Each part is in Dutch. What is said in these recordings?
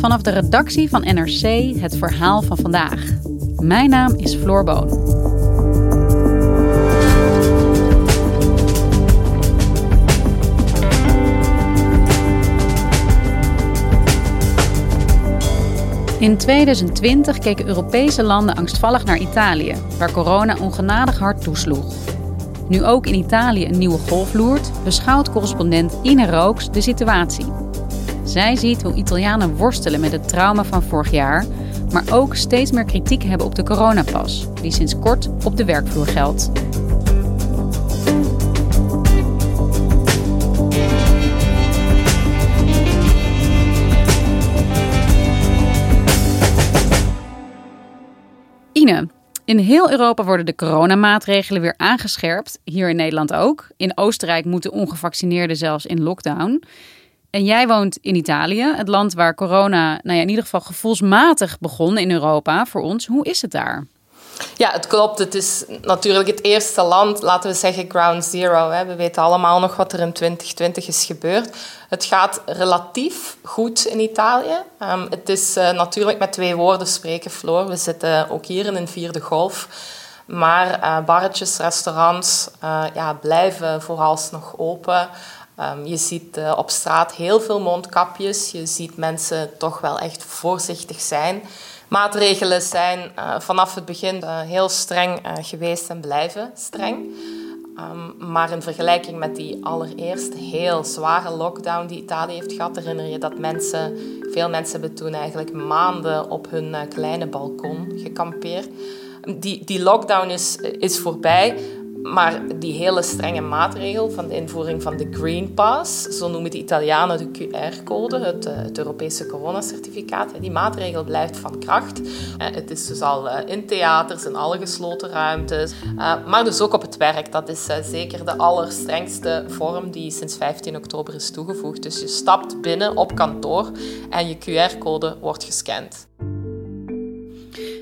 Vanaf de redactie van NRC het verhaal van vandaag. Mijn naam is Floor Boon. In 2020 keken Europese landen angstvallig naar Italië, waar corona ongenadig hard toesloeg. Nu ook in Italië een nieuwe golf loert, beschouwt correspondent Ine Rooks de situatie. Zij ziet hoe Italianen worstelen met het trauma van vorig jaar, maar ook steeds meer kritiek hebben op de coronapas, die sinds kort op de werkvloer geldt. Ine, in heel Europa worden de coronamaatregelen weer aangescherpt. Hier in Nederland ook. In Oostenrijk moeten ongevaccineerden zelfs in lockdown. En jij woont in Italië, het land waar corona nou ja, in ieder geval gevoelsmatig begon in Europa voor ons. Hoe is het daar? Ja, het klopt. Het is natuurlijk het eerste land, laten we zeggen ground zero. Hè. We weten allemaal nog wat er in 2020 is gebeurd. Het gaat relatief goed in Italië. Um, het is uh, natuurlijk met twee woorden spreken, Floor. We zitten ook hier in een vierde golf. Maar uh, barretjes, restaurants uh, ja, blijven vooralsnog open. Um, je ziet op straat heel veel mondkapjes. Je ziet mensen toch wel echt voorzichtig zijn maatregelen zijn uh, vanaf het begin uh, heel streng geweest en blijven streng. Um, maar in vergelijking met die allereerste heel zware lockdown die Italië heeft gehad, herinner je dat mensen, veel mensen hebben toen eigenlijk maanden op hun kleine balkon gekampeerd. Die, die lockdown is, is voorbij, maar die hele strenge maatregel van de invoering van de Green Pass, zo noemen de Italianen de QR-code, het, eh, het, Europese coronacertificaat, die maatregel blijft van kracht. Eh, het is dus al eh, in theaters, in alle gesloten ruimtes, maar dus ook op het werk. Dat is zeker de allerstrengste vorm die sinds 15 oktober is toegevoegd. Dus je stapt binnen op kantoor en je QR-code wordt gescand.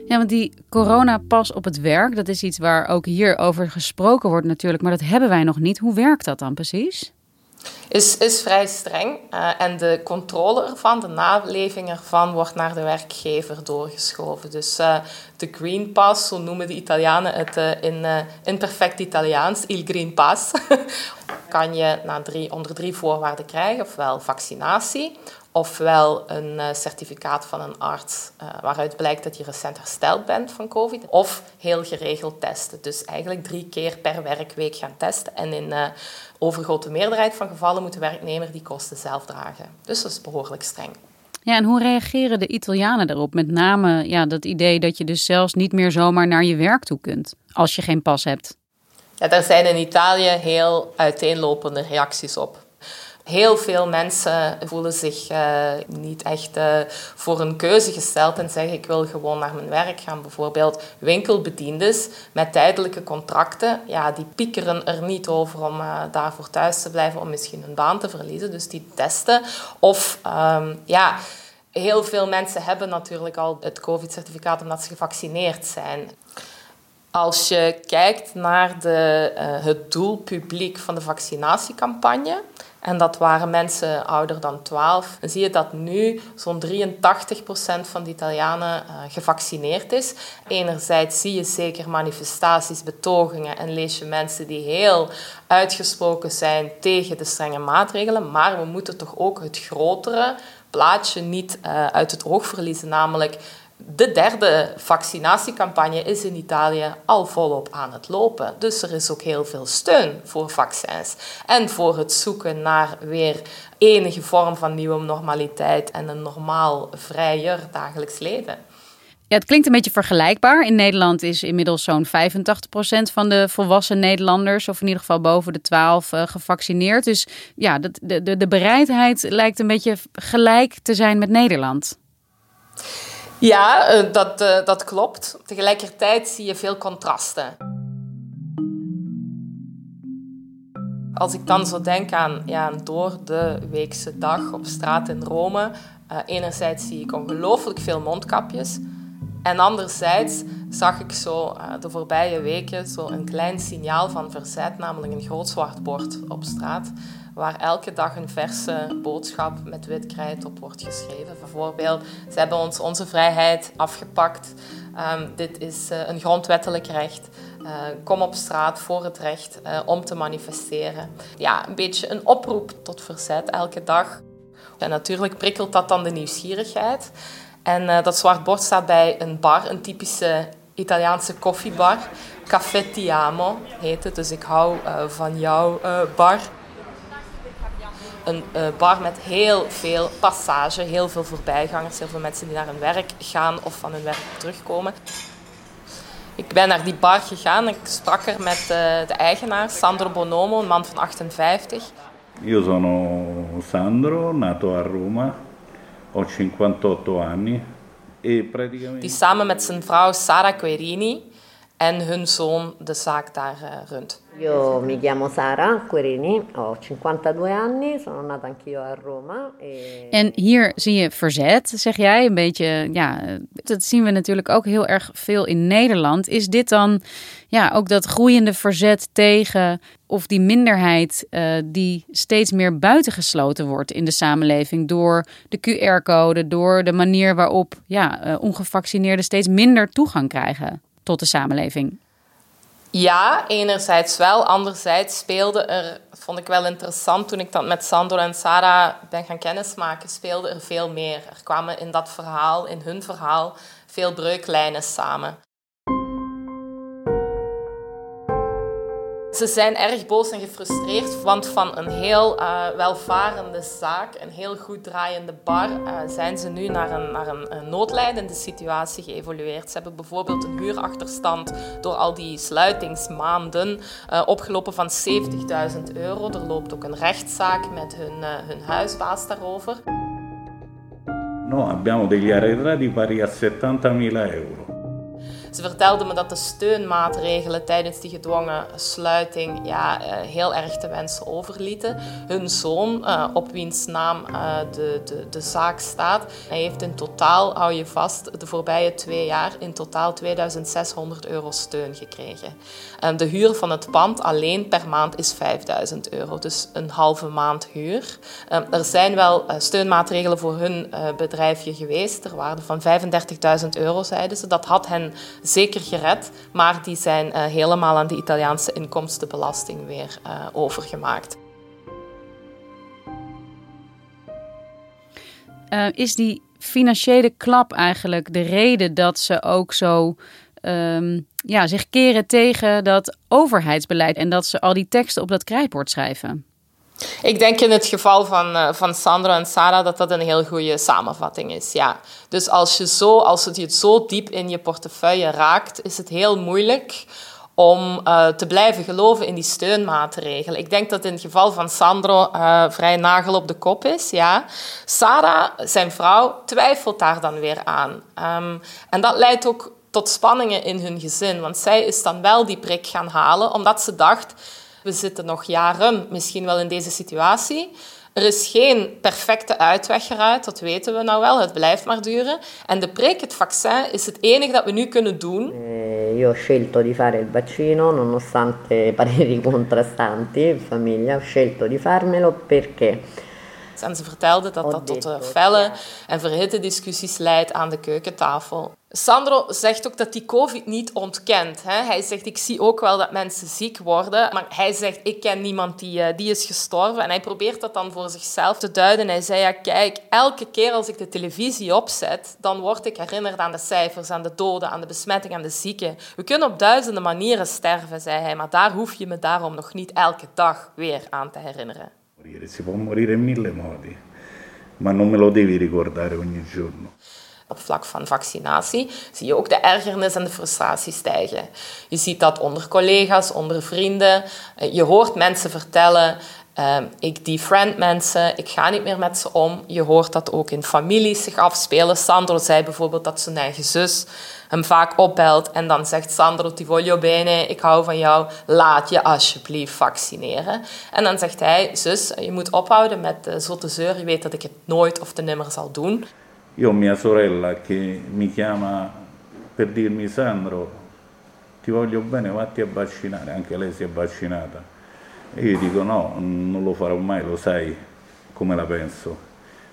Ja, want die coronapas op het werk, dat is iets waar ook hier over gesproken wordt natuurlijk, maar dat hebben wij nog niet. Hoe werkt dat dan precies? Is, is vrij streng uh, en de controle ervan, de naleving ervan, wordt naar de werkgever doorgeschoven. Dus uh, de Green Pass, zo noemen de Italianen het in, in perfect Italiaans, il Green Pass, kan je na drie, onder drie voorwaarden krijgen, ofwel vaccinatie, ofwel een eh, certificaat van een arts uh, waaruit blijkt dat je recent hersteld bent van COVID, of heel geregeld testen. Dus eigenlijk drie keer per werkweek gaan testen. En in uh, overgrote meerderheid van gevallen moet de werknemer die kosten zelf dragen. Dus dat is behoorlijk streng. Ja, en hoe reageren de Italianen erop? Met name ja, dat idee dat je dus zelfs niet meer zomaar naar je werk toe kunt als je geen pas hebt. Ja, daar zijn in Italië heel uiteenlopende reacties op. Heel veel mensen voelen zich uh, niet echt uh, voor een keuze gesteld en zeggen ik wil gewoon naar mijn werk gaan. Bijvoorbeeld winkelbediendes met tijdelijke contracten, ja, die piekeren er niet over om uh, daarvoor thuis te blijven, om misschien hun baan te verliezen. Dus die testen. Of um, ja, heel veel mensen hebben natuurlijk al het COVID-certificaat omdat ze gevaccineerd zijn. Als je kijkt naar de, het doelpubliek van de vaccinatiecampagne, en dat waren mensen ouder dan 12. Dan zie je dat nu zo'n 83% van de Italianen uh, gevaccineerd is. Enerzijds zie je zeker manifestaties, betogingen en lees je mensen die heel uitgesproken zijn tegen de strenge maatregelen. Maar we moeten toch ook het grotere plaatje niet uit het oog verliezen. Namelijk, de derde vaccinatiecampagne is in Italië al volop aan het lopen. Dus er is ook heel veel steun voor vaccins. En voor het zoeken naar weer enige vorm van nieuwe normaliteit en een normaal, vrijer dagelijks leven. Ja, het klinkt een beetje vergelijkbaar. In Nederland is inmiddels zo'n 85% van de volwassen Nederlanders, of in ieder geval boven de 12, uh, gevaccineerd. Dus ja, de, de, de bereidheid lijkt een beetje gelijk te zijn met Nederland. Ja, eh, dat, uh, dat klopt. Tegelijkertijd zie je veel contrasten. Als ik dan zo denk aan ja, door de weekse dag op straat in Rome, uh, enerzijds zie ik ongelooflijk veel mondkapjes. En anderzijds zag ik zo de voorbije weken zo een klein signaal van verzet, namelijk een groot zwart bord op straat waar elke dag een verse boodschap met wit krijt op wordt geschreven. Bijvoorbeeld, ze hebben ons onze vrijheid afgepakt. Um, dit is uh, een grondwettelijk recht. Uh, kom op straat voor het recht om te manifesteren. Ja, een beetje een oproep tot verzet elke dag. En natuurlijk prikkelt dat dan de nieuwsgierigheid. En dat zwart bord staat bij een bar, een typische Italiaanse koffiebar. Café Ti Amo heet het, dus ik hou van jouw bar een bar met heel veel passage, heel veel voorbijgangers, heel veel mensen die naar hun werk gaan of van hun werk terugkomen. Ik ben naar die bar gegaan. Ik sprak er met de eigenaar, Sandro Bonomo, een man van 58. Io sono Sandro, nato a Roma, ho 58 anni. E praticamente... Die samen met zijn vrouw Sara Querini en hun zoon de zaak daar uh, runt. Io mi chiamo Sara Querini, ho 52 anni, sono nata anch'io a Roma. E... En hier zie je verzet, zeg jij, een beetje, ja, dat zien we natuurlijk ook heel erg veel in Nederland. Is dit dan, ja, ook dat groeiende verzet tegen of die minderheid uh, die steeds meer buitengesloten wordt in de samenleving door de QR-code, door de manier waarop, ja, uh, ongevaccineerden steeds minder toegang krijgen tot de samenleving? Ja, enerzijds wel. Anderzijds speelde er, vond ik wel interessant toen ik dat met Sandro en Sarah ben gaan kennismaken, speelde er veel meer. Er kwamen in dat verhaal, in hun verhaal, veel breuklijnen samen. Ze zijn erg boos en gefrustreerd, want van een heel uh, welvarende zaak, een heel goed draaiende bar, uh, zijn ze nu naar, een, naar een, noodlijdende situatie geëvolueerd. Ze hebben bijvoorbeeld een huurachterstand door al die sluitingsmaanden uh, opgelopen van 70.000 euro. Er loopt ook een rechtszaak met hun, hun huisbaas daarover. No, abbiamo degli arretrati pari a 70.000 euro. Ze vertelde me dat de steunmaatregelen tijdens die gedwongen sluiting ja, eh, heel erg te wensen overlieten. Hun zoon, uh, op wiens naam uh, de, de, de zaak staat, hij heeft in totaal, hou je vast, de voorbije twee jaar in totaal 2600 euro steun gekregen. de huur van het pand alleen per maand is 5000 euro, dus een halve maand huur. er zijn wel steunmaatregelen voor hun bedrijfje geweest, ter waarde van 35.000 euro, zeiden ze. Dat had hen zeker gered, maar die zijn uh, helemaal aan de Italiaanse inkomstenbelasting weer uh, overgemaakt. Uh, is die financiële klap eigenlijk de reden dat ze ook zo um, ja, zich keren tegen dat overheidsbeleid en dat ze al die teksten op dat krijtbord schrijven? Ik denk in het geval van, uh, van Sandra en Sarah dat dat een heel goede samenvatting is. Ja. Dus als, je zo, als het je zo diep in je portefeuille raakt, is het heel moeilijk om uh, te blijven geloven in die steunmaatregelen. Ik denk dat in het geval van Sandro uh, vrij nagel op de kop is. Ja. Sarah, zijn vrouw, twijfelt daar dan weer aan. Um, en dat leidt ook tot spanningen in hun gezin. Want zij is dan wel die prik gaan halen, omdat ze dacht we zitten nog jaren misschien wel in deze situatie. Er is geen perfecte uitweg eruit, dat weten we nou wel. Het blijft maar duren. En de prik, het vaccin, is het enige dat we nu kunnen doen. Eh, io ho scelto di fare il vaccino nonostante pareri contrastanti in famiglia. Ho scelto di farmelo perché En ze vertelde dat dat tot felle en verhitte discussies leidt aan de keukentafel. Sandro zegt ook dat hij COVID niet ontkent. Hè. Hij zegt, ik zie ook wel dat mensen ziek worden. Maar hij zegt, ik ken niemand die, eh, die is gestorven. En hij probeert dat dan voor zichzelf te duiden. Hij zei, ja, kijk, elke keer als ik de televisie opzet, dan word ik herinnerd aan de cijfers, aan de doden, aan de besmetting, aan de zieken. We kunnen op duizenden manieren sterven, zei hij. Maar daar hoef je me daarom nog niet elke dag weer aan te herinneren. Si può in mille modi, ma non me lo devi ricordare ogni. Op vlak van vaccinatie zie je ook de ergernis en de frustratie stijgen. Je ziet dat onder collega's, onder vrienden. Eh, je hoort mensen vertellen: uh, ik defriend mensen, ik ga niet meer met ze om. Je hoort dat ook in families zich afspelen. Sandro zei bijvoorbeeld dat zijn eigen zus hem vaak opbelt en dan zegt Sandro ti voglio bene, ik hou van jou, laat je alsjeblieft vaccineren. En dan zegt hij, zus, je moet ophouden met zotte zeur, je weet dat ik het nooit of te nimmer zal doen. Io mia sorella che mi chiama per dirmi Sandro, ti voglio bene, vatti a vaccinare, anche lei si è vaccinata. E io dico no, non lo farò mai, lo sai come la penso.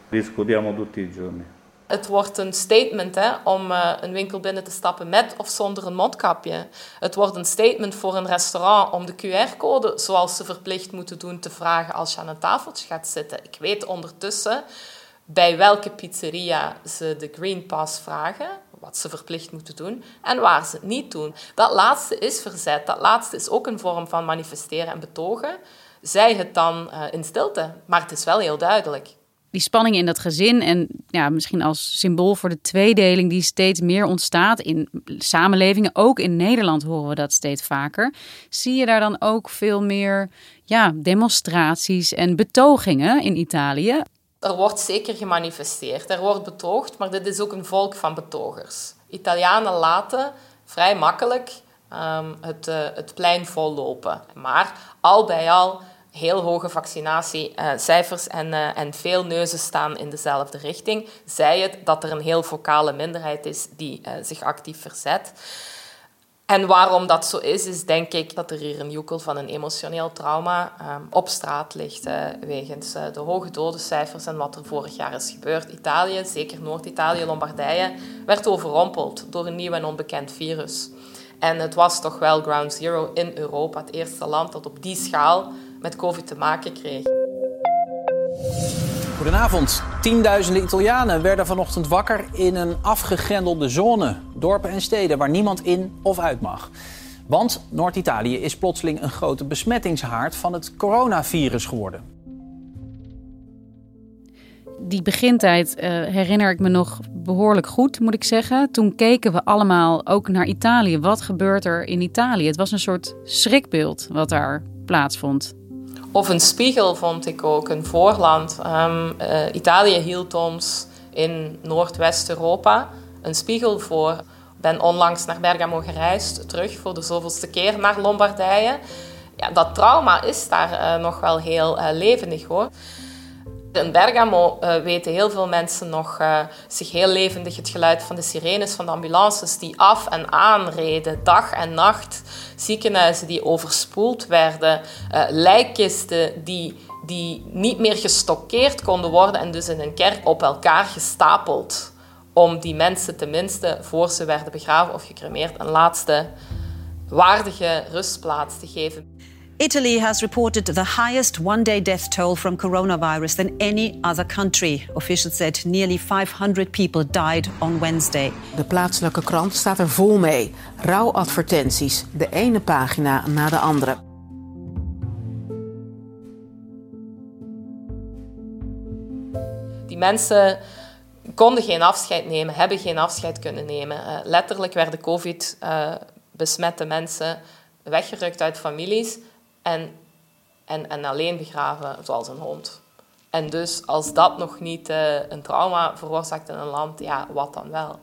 Discutiamo tutti i giorni. Het wordt een statement hè, om uh, een winkel binnen te stappen met of zonder een mondkapje. Het wordt een statement voor een restaurant om de QR-code, zoals ze verplicht moeten doen, te vragen als je aan een tafeltje gaat zitten. Ik weet ondertussen bij welke pizzeria ze de Green Pass vragen, wat ze verplicht moeten doen, en waar ze het niet doen. Dat laatste is verzet. Dat laatste is ook een vorm van manifesteren en betogen. Zij het dan uh, in stilte, maar het is wel heel duidelijk. Die spanning in dat gezin en ja, misschien als symbool voor de tweedeling die steeds meer ontstaat in samenlevingen, ook in Nederland horen we dat steeds vaker. Zie je daar dan ook veel meer ja, demonstraties en betogingen in Italië? Er wordt zeker gemanifesteerd, er wordt betoogd, maar dit is ook een volk van betogers. Italianen laten vrij makkelijk um, het, uh, het plein vollopen. Maar al bij al heel hoge vaccinatiecijfers en, uh, en veel neuzen staan in dezelfde richting. Zij het dat er een heel focale minderheid is die uh, zich actief verzet. En waarom dat zo is, is denk ik dat er hier een joekel van een emotioneel trauma um, op straat ligt. Wegens uh, de hoge dodencijfers en wat er vorig jaar is gebeurd. Italië, zeker Noord-Italië, Lombardije, werd overrompeld door een nieuw en onbekend virus. En het was toch wel ground zero in Europa, het eerste land dat op die schaal met COVID te maken kreeg. Goedenavond. Tienduizenden Italianen werden vanochtend wakker in een afgegrendelde zone. Dorpen en steden waar niemand in of uit mag. Want Noord-Italië is plotseling een grote besmettingshaard van het coronavirus geworden. Die begintijd uh, herinner ik me nog behoorlijk goed, moet ik zeggen. Toen keken we allemaal ook naar Italië. Wat gebeurt er in Italië? Het was een soort schrikbeeld wat daar plaatsvond. Of een spiegel vond ik ook, een voorland. Um, uh, Italië hield ons in Noordwest-Europa een spiegel voor. Ik ben onlangs naar Bergamo gereisd, terug voor de zoveelste keer naar Lombardije. Ja, dat trauma is daar uh, nog wel heel uh, levendig hoor. In Bergamo uh, weten heel veel mensen nog uh, zich heel levendig het geluid van de sirenes van de ambulances die af en aan reden, dag en nacht. Ziekenhuizen die overspoeld werden, uh, lijkkisten die, die niet meer gestockeerd konden worden en dus in een kerk op elkaar gestapeld. Om die mensen tenminste, voor ze werden begraven of gecremeerd, een laatste waardige rustplaats te geven. Italy has reported the highest one day death toll from coronavirus than any other country. Officials said nearly 500 people died on Wednesday. De plaatselijke krant staat er vol mee. Rouwadvertenties, de ene pagina na de andere. Die mensen konden geen afscheid nemen, hebben geen afscheid kunnen nemen. Uh, letterlijk werden COVID-besmette uh, mensen weggerukt uit families en, en, en alleen begraven zoals een hond. En dus als dat nog niet uh, een trauma veroorzaakt in een land, ja, wat dan wel?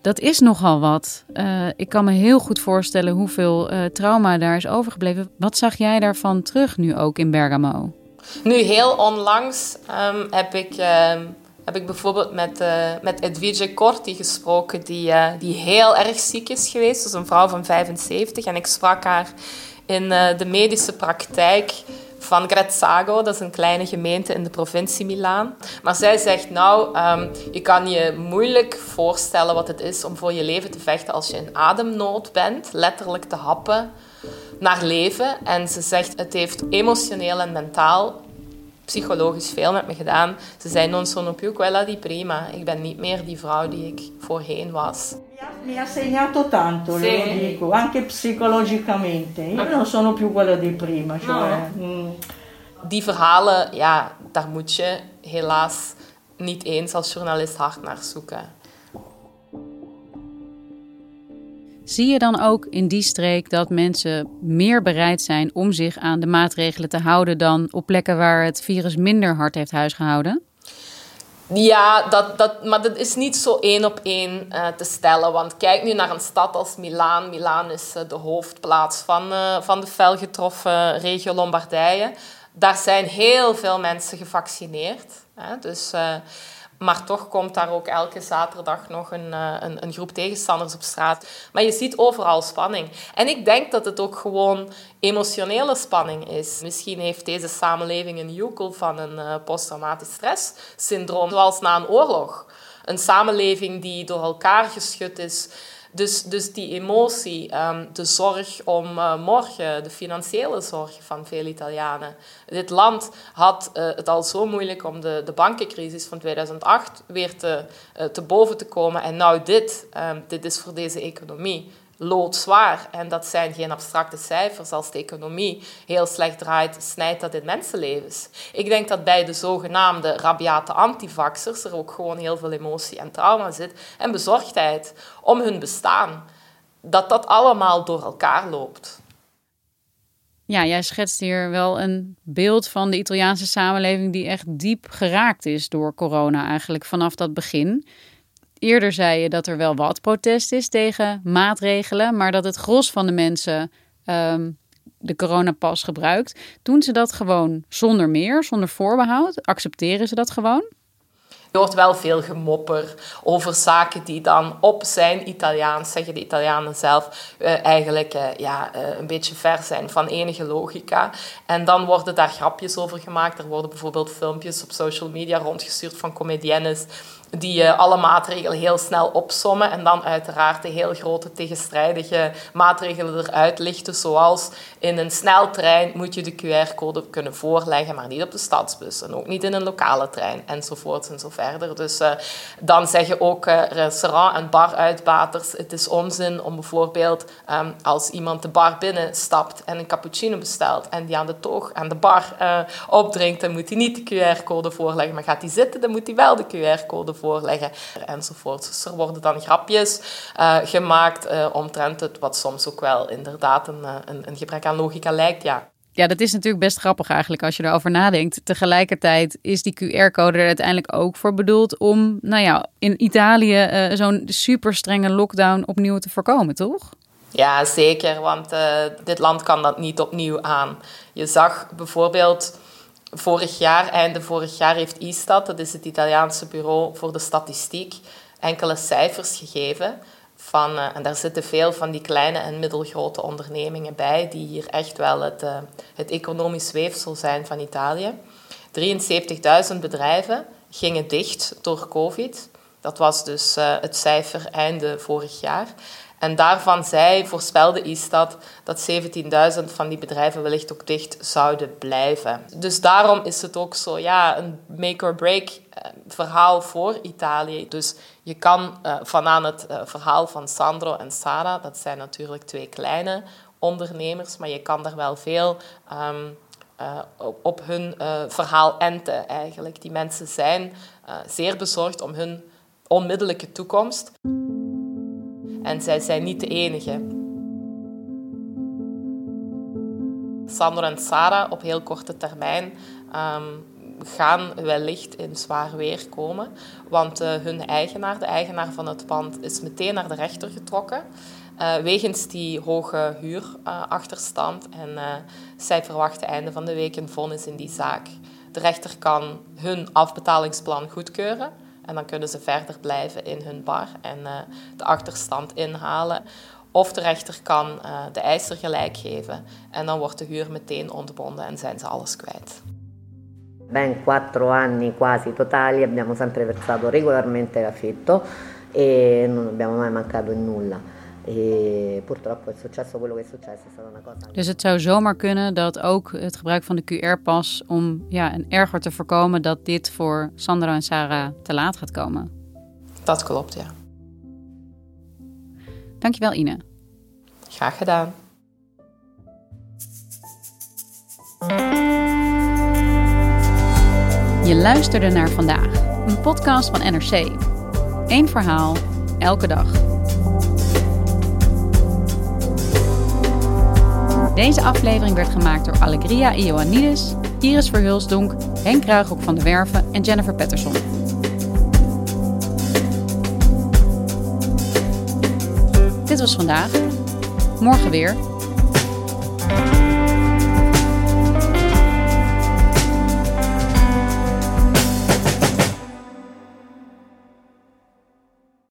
Dat is nogal wat. Uh, ik kan me heel goed voorstellen hoeveel uh, trauma daar is overgebleven. Wat zag jij daarvan terug nu ook in Bergamo? Nu, heel onlangs um, heb ik... Um, heb ik bijvoorbeeld met, uh, met Edwige Corti gesproken, die, uh, die heel erg ziek is geweest. Dus een vrouw van 75. En ik sprak haar in uh, de medische praktijk van Grezzago. Dat is een kleine gemeente in de provincie Milaan. Maar zij zegt, nou, um, je kan je moeilijk voorstellen wat het is om voor je leven te vechten als je in ademnood bent. Letterlijk te happen naar leven. En ze zegt, het heeft emotioneel en mentaal psychologisch veel met me gedaan. Ze zei, non sono più quella di prima. Ik ben niet meer die vrouw die ik voorheen was. Mi ha segnato tanto, sì. lo dico, anche psicologicamente. Io non sono più quella di prima. Cioè, no. mm. Die verhalen, ja, daar moet je helaas niet eens als journalist hard naar zoeken. Zie je dan ook in die streek dat mensen meer bereid zijn om zich aan de maatregelen te houden dan op plekken waar het virus minder hard heeft huisgehouden? Ja, dat, dat, maar dat is niet zo één op één uh, te stellen. Want kijk nu naar een stad als Milaan. Milaan is uh, de hoofdplaats van, uh, van de fel getroffen regio Lombardije. Daar zijn heel veel mensen gevaccineerd. Hè? Dus maar toch komt daar ook elke zaterdag nog een, eh, een, een, groep tegenstanders op straat. Maar je ziet overal spanning. En ik denk dat het ook gewoon emotionele spanning is. Misschien heeft deze samenleving een joekel van een uh, posttraumatisch stresssyndroom, zoals na een oorlog. Een samenleving die door elkaar geschud is dus, dus die emotie, ehm, de zorg om uh, morgen, de financiële zorg van veel Italianen. Dit land had uh, het al zo moeilijk om de, de bankencrisis van 2008 weer te, uh, te boven te komen. En nou dit, um, dit is voor deze economie loodzwaar. En dat zijn geen abstracte cijfers. Als de economie heel slecht draait, snijdt dat in mensenlevens. Ik denk dat bij de zogenaamde rabiate antivaxers er ook gewoon heel veel emotie en trauma zit. En bezorgdheid om hun bestaan. Dat dat allemaal door elkaar loopt. Ja, jij schetst hier wel een beeld van de Italiaanse samenleving die echt diep geraakt is door corona eigenlijk vanaf dat begin. Eerder zei je dat er wel wat protest is tegen maatregelen, maar dat het gros van de mensen um, de coronapas gebruikt. Doen ze dat gewoon zonder meer, zonder voorbehoud? Accepteren ze dat gewoon? Je hoort wel veel gemopper over zaken die dan op zijn Italiaans, zeggen de Italianen zelf, uh, eigenlijk uh, ja, uh, een beetje ver zijn van enige logica. En dan worden daar grapjes over gemaakt. Er worden bijvoorbeeld filmpjes op social media rondgestuurd van comediennes die uh, alle maatregelen heel snel opsommen en dan uiteraard de heel grote tegenstrijdige maatregelen eruit lichten, zoals in een sneltrein moet je de QR-code kunnen voorleggen, maar niet op de stadsbus en ook niet in een lokale trein enzovoort en zo verder. Dus uh, dan zeggen ook uh, restaurant- en baruitbaters, het is onzin om bijvoorbeeld um, als iemand de bar binnenstapt en een cappuccino bestelt en die aan de toog, aan de bar opdrinkt, dan moet hij niet de QR-code voorleggen, maar gaat hij zitten, dan moet hij wel de QR-code voorleggen voorleggen enzovoort. Dus er worden dan grapjes uh, gemaakt uh, omtrent het, wat soms ook wel inderdaad een, eh, een, een gebrek aan logica lijkt, ja. Ja, dat is natuurlijk best grappig eigenlijk als je erover nadenkt. Tegelijkertijd is die QR-code er uiteindelijk ook voor bedoeld om, nou ja, in Italië uh, zo'n super strenge lockdown opnieuw te voorkomen, toch? Ja, zeker, want uh, dit land kan dat niet opnieuw aan. Je zag bijvoorbeeld vorig jaar, einde vorig jaar, heeft ISTAT, dat is het Italiaanse bureau voor de statistiek, enkele cijfers gegeven. Van, uh, en daar zitten veel van die kleine en middelgrote ondernemingen bij, die hier echt wel het, uh, het economisch weefsel zijn van Italië. 73.000 bedrijven gingen dicht door COVID. Dat was dus uh, het cijfer einde vorig jaar. En daarvan zei, voorspelde Istat dat 17.000 van die bedrijven wellicht ook dicht zouden blijven. Dus daarom is het ook zo, ja, een make-or-break eh, verhaal voor Italië. Dus je kan uh, vanaan het uh, verhaal van Sandro en Sara, dat zijn natuurlijk twee kleine ondernemers, maar je kan daar wel veel uh, op hun verhaal enten eigenlijk. Die mensen zijn zeer bezorgd om hun onmiddellijke toekomst. En zij zijn niet de enige. Sandro en Sarah op heel korte termijn um, gaan wellicht in zwaar weer komen. Want uh, hun eigenaar, de eigenaar van het pand, is meteen naar de rechter getrokken. Uh, wegens die hoge huurachterstand. Uh, en uh, zij verwachten einde van de week een vonnis in die zaak. De rechter kan hun afbetalingsplan goedkeuren. En dan kunnen ze verder blijven in hun bar en uh, de achterstand inhalen. Of de rechter kan uh, de eiser gelijk geven en dan wordt de huur meteen ontbonden en zijn ze alles kwijt. Ben quattro anni quasi totali abbiamo sempre versato regolarmente l'affitto e non abbiamo mai mancato in nulla. E. Dus het zou zomaar kunnen dat ook het gebruik van de QR-pas om ja, een erger te voorkomen dat dit voor Sandro en Sarah te laat gaat komen. Dat klopt, ja. Dankjewel Ine. Graag gedaan. Je luisterde naar vandaag, een podcast van NRC. Eén verhaal, elke dag. Deze aflevering werd gemaakt door Allegria Ioannidis, Iris Verhulsdonk, Henk Ruigrok van de Werven en Jennifer Patterson. Dit was vandaag. Morgen weer.